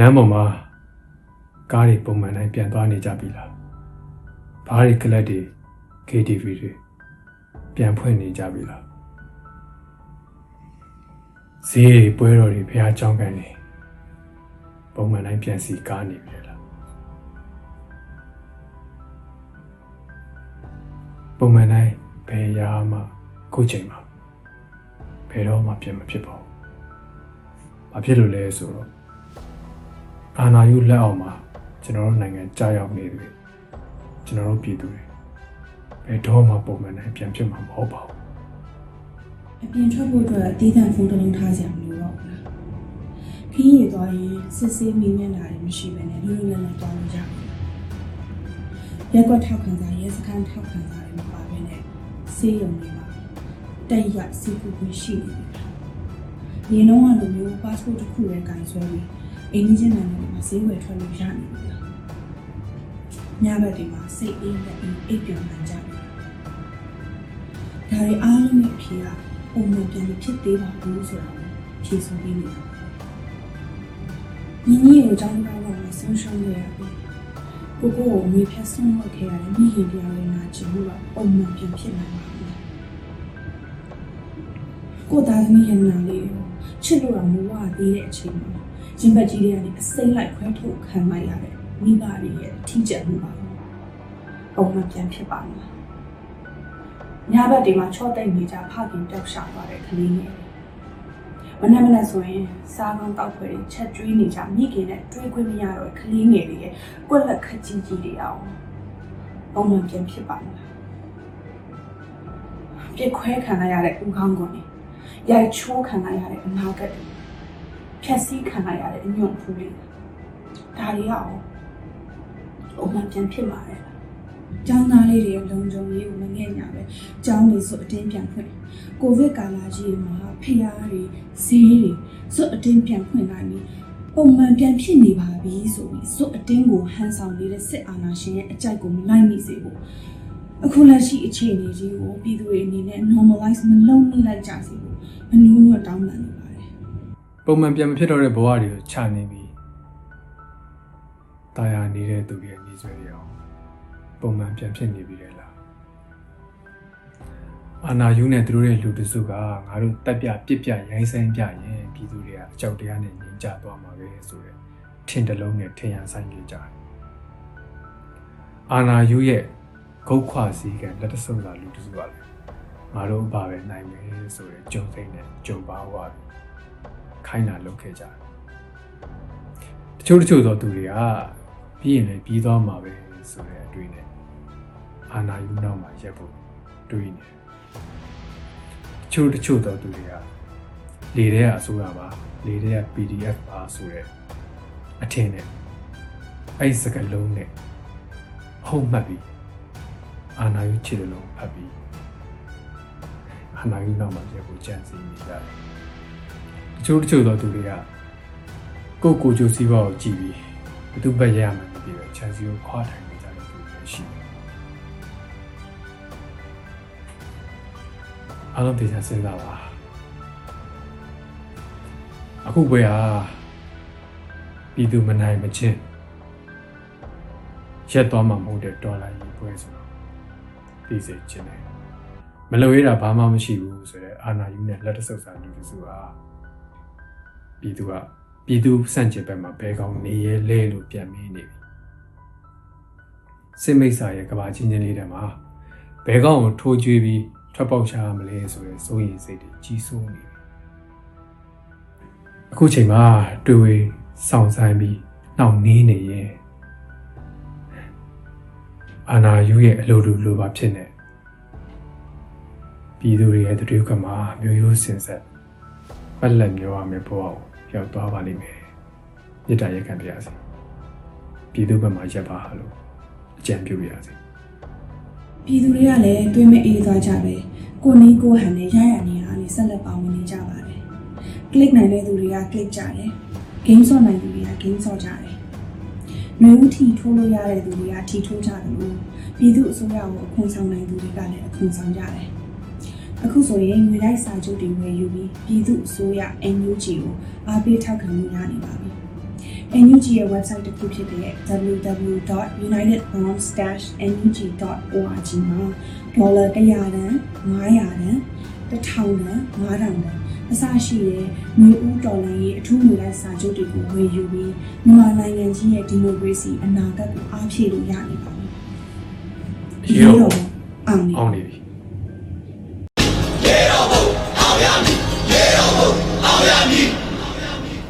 လမ်းပေါ်မှာကားတွေပုံမှန်တိုင်းပြန်သွားနေကြပြီလားဘားတွေကလပ်တွေ KTV တွေပြန်ဖွင့်နေကြပြီလားဈေးတွေပွဲတော်တွေဖះကြောင်းကန်တွေပုံမှန်တိုင်းပြန်စီကားနေပြီလားပုံမှန်တိုင်းဘယ်ရာမှခုချိန်မှာဘယ်တော့မှပြန်မဖြစ်ပါဘူး။မဖြစ်လို့လဲဆိုတော့ အာနာယုလက်အောက်မှာကျွန်တော်တို့နိုင်ငံကြာရောက်နေပြီကျွန်တော်တို့ပြည်သူတွေဘယ်တော့မှပုံမှန်တိုင်းပြန်ဖြစ်မှာမဟုတ်ပါဘူးအပြင်ထွက်ဖို့အတွက်အသေးတန်ဖုန်းတစ်လုံးထားစရာမလိုတော့ဘူးလားခင်းရည်သွားရင်စစ်ဆေးမိမျက်နှာတွေမရှိဘဲနဲ့လူလူလတ်လတ်သွားလို့ရတယ်ရက်ကွက်ထောက်ခံစာရဲစခန်းထောက်ခံစာတွေမပါဘဲနဲ့စေးရုံတွေမှာတက်ရစီပူပူရှိနေတယ်ဒီလုံးကလိုမျိုး passport တစ်ခုပဲကင်ဆွဲပြီး အိန္ဒိယနိုင်ငံတွေမှာဈေးဝယ်ထွက်လို့ရနေပြီလားညဘက်တွေမှာစိတ်အေးနဲ့အိပ်ပျော်နိုင်ကြတယ်ဒါတွေအားလုံးရဲ့အဖြေကပုံမှန်ပြန်မဖြစ်သေးပါဘူးဆိုတာကိုဖြေဆိုပေးနေတာညီညီကိုအကြောင်းကောင်းကောင်းဆုံးရှုံးခဲ့ရပြီကိုကိုကိုငွေဖြတ်ဆုံးလုပ်ခဲ့ရတယ်မိခင်တရားဝင်လာချင်လို့တော့ပုံမှန်ပြန်ဖြစ်နိုင်ပါဘူးကိုသားသမီးရဲ့နာလေးကိုချစ်လို့တော့မဝသေးတဲ့အချိန်မှာ ရင်ဘတ်ကြီးတွေကနေအစိမ့်လိုက်ခွဲထုတ်ခံလိုက်ရတဲ့မိဘတွေရဲ့ထိကျက်မှုပါပုံမှန်ပြန်ဖြစ်ပါမှာညဘက်တွေမှာချော့တိတ်နေကြဖခင်တောက်ရှာသွားတဲ့ကလေးငယ်မနေ့မနေ့ဆိုရင်စားကောင်းတောက်ခွေတွေချက်ကျွေးနေကြမိခင်နဲ့တွေးခွင့်မရတော့ကလေးငယ်တွေရဲ့ကွက်လက်ခက်ကြီးကြီးတွေအောင်ပုံမှန်ပြန်ဖြစ်ပါမယ်ပြစ်ခွဲခံလိုက်ရတဲ့ဦးခေါင်းကုန်တွေရိုက်ချိုးခံလိုက်ရတဲ့အနာဂတ်တွေ ဖြက်စီးခံလိုက်ရတဲ့အညွန့်ဖူးတွေဒါတွေအောင်ပုံမှန်ပြန်ဖြစ်လာတယ်ကျောင်းသားလေးတွေရဲ့လုံခြုံရေးကိုမငဲ့ညာပဲကျောင်းတွေဆိုအတင်းပြန်ဖွင့်ကိုဗစ်ကာလကြီးမှာဖျားတွေဈေးတွေစွတ်အတင်းပြန်ဖွင့်နိုင်ပြီပုံမှန်ပြန်ဖြစ်နေပါပြီဆိုပြီးစွတ်အတင်းကိုဟန်ဆောင်နေတဲ့စစ်အာဏာရှင်ရဲ့အကြိုက်ကိုမလိုက်မိစေဖို့အခုလက်ရှိအခြေအနေကြီးကိုပြည်သူတွေအနေနဲ့ normalize မလုပ်မိလိုက်ကြစေဖို့မနူးညွတ်တောင်းပန်နေပါတယ် ပုံမှန်ပြန်မဖြစ်တော့တဲ့ဘဝတွေကိုခြာနေပြီးတာယာနေတဲ့သူတွေရဲ့နေဆွဲတွေအောင်ပုံမှန်ပြန်ဖြစ်နေပြီလေလားအာနာယူနဲ့သူတို့ရဲ့လူတစုကငါတို့တက်ပြပြစ်ပြရိုင်းဆိုင်ပြရင်ပြည်သူတွေကအကြောက်တရားနဲ့ညင်ကြသွားမှာပဲဆိုတဲ့ထင်တလုံးနဲ့ထင်ရဆိုင်ကြကြတယ်အာနာယူရဲ့ဂုတ်ခွာစည်းကလက်တဆုပ်လာလူတစုကလည်းငါတို့အပါပဲနိုင်မယ်ဆိုတဲ့ကြုံစိမ့်နဲ့ကြုံပါသွားပြီ ခိုင်းတာလုပ်ခဲ့ကြတယ်တချို့တချို့သောသူတွေကပြီးရင်လည်းပြီးသွားမှာပဲဆိုတဲ့အတွေ့နဲ့အာနာယူနောက်မှာရက်ဖို့တွေးနေတယ်တချို့တချို့သောသူတွေကလေထဲကအစိုးရပါလေထဲက PDF ပါဆိုတဲ့အထင်နဲ့အဲ့ဒီစကလုံးနဲ့ဟုတ်မှတ်ပြီးအာနာယူချစ်တယ်လို့ဖတ်ပြီးအာနာယူနောက်မှာရက်ဖို့ကြံစည်နေကြတယ် တချို့တချို့သောသူတွေကကိုယ့်ကိုယ်ကျိုးစည်းပွားကိုကြည့်ပြီးဘယ်သူဘက်ရရမှန်းမသိပဲခြံစည်းကိုခွာထိုင်နေကြတဲ့သူတွေရှိတယ်။အားလုံးသိချင်စဉ်းစားပါအခုပွဲဟာပြည်သူမနိုင်မချင်းရက်သွားမှာမဟုတ်တဲ့ဒေါ်လာကြီးပွဲဆိုတော့သိစေချင်တယ်မလုံရတာဘာမှမရှိဘူးဆိုတော့အာနာယူနဲ့လက်တဆုပ်စာလူတစုဟာ ပြည်သူကပြည်သူစန့်ကျင်ဘက်မှာဘဲကောင်းနေရဲလဲလို့ပြန်မေးနေပြီစစ်မိတ်ဆာရဲ့ကဘာချင်းချင်းလေးထဲမှာဘဲကောင်းကိုထိုးကျွေးပြီးထွက်ပေါက်ရှာရမလဲဆိုရယ်စိုးရိမ်စိတ်တွေကြီးစိုးနေပြီအခုချိန်မှာတွေ့ဝေစောင့်ဆိုင်ပြီးနှောင့်နှေးနေရဲ့အာနာယူရဲ့အလိုလိုလိုပါဖြစ်နေပြည်သူတွေရဲ့တွေ့ကမှာမျိုးရိုးစင်ဆက်ပက်လက်မျိုးရမယ်ဘဝကို ရောက်သွားပါလိမ့်မယ်မေတ္တာရက်ခံပြရစီပြည်သူဘက်မှာရက်ပါလို့အကြံပြုပြရစီပြည်သူတွေကလည်းတွေးမအေးသွားကြပဲကိုနီးကိုဟန်နဲ့ရရနေရနေဆက်လက်ပါဝင်နေကြပါတယ်ကလစ်နိုင်တဲ့သူတွေကကလစ်ကြတယ်ဂိမ်းဆော့နိုင်သူတွေကဂိမ်းဆော့ကြတယ်ຫນွေဦးထီထိုးလို့ရတဲ့သူတွေကထီထိုးကြတယ်လို့ပြည်သူအစိုးရကိုအခွန်ဆောင်နိုင်သူတွေကလည်းအခွန်ဆောင်ကြတယ် အခုဆိုရင်ငွေလိုက်စာချုပ်တွေဝယ်ယူပြီးပြည်သူအစိုးရ NUG ကိုအားပေးထောက်ခံမှုရနေပါပြီ NUG ရဲ့ website တစ်ခုဖြစ်တဲ့ www.unitedbonds-nug.org မှာဒေါ်လာ100တန်900တန်1000တန်9000တန်အစရှိတဲ့မျိုးဦးတော်လိုင်းရဲ့အထူးငွေလိုက်စာချုပ်တွေကိုဝယ်ယူပြီးမြန်မာနိုင်ငံကြီးရဲ့ဒီမိုကရေစီအနာဂတ်ကိုအားဖြည့်လို့ရနေပါပြီ။ရေတော့အောင်နေအောင်နေပြီ အောင်ရမည်ရေတော်ဘုံအောင်ရမည်